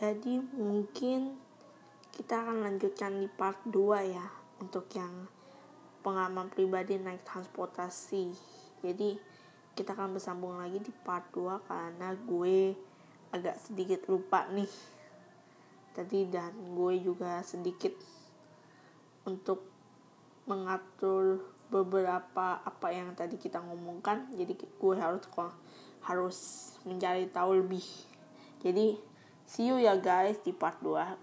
jadi mungkin kita akan lanjutkan di part 2 ya untuk yang pengalaman pribadi naik transportasi. Jadi kita akan bersambung lagi di part 2 karena gue agak sedikit lupa nih. Tadi dan gue juga sedikit untuk mengatur beberapa apa yang tadi kita ngomongkan. Jadi gue harus harus mencari tahu lebih. Jadi see you ya guys di part 2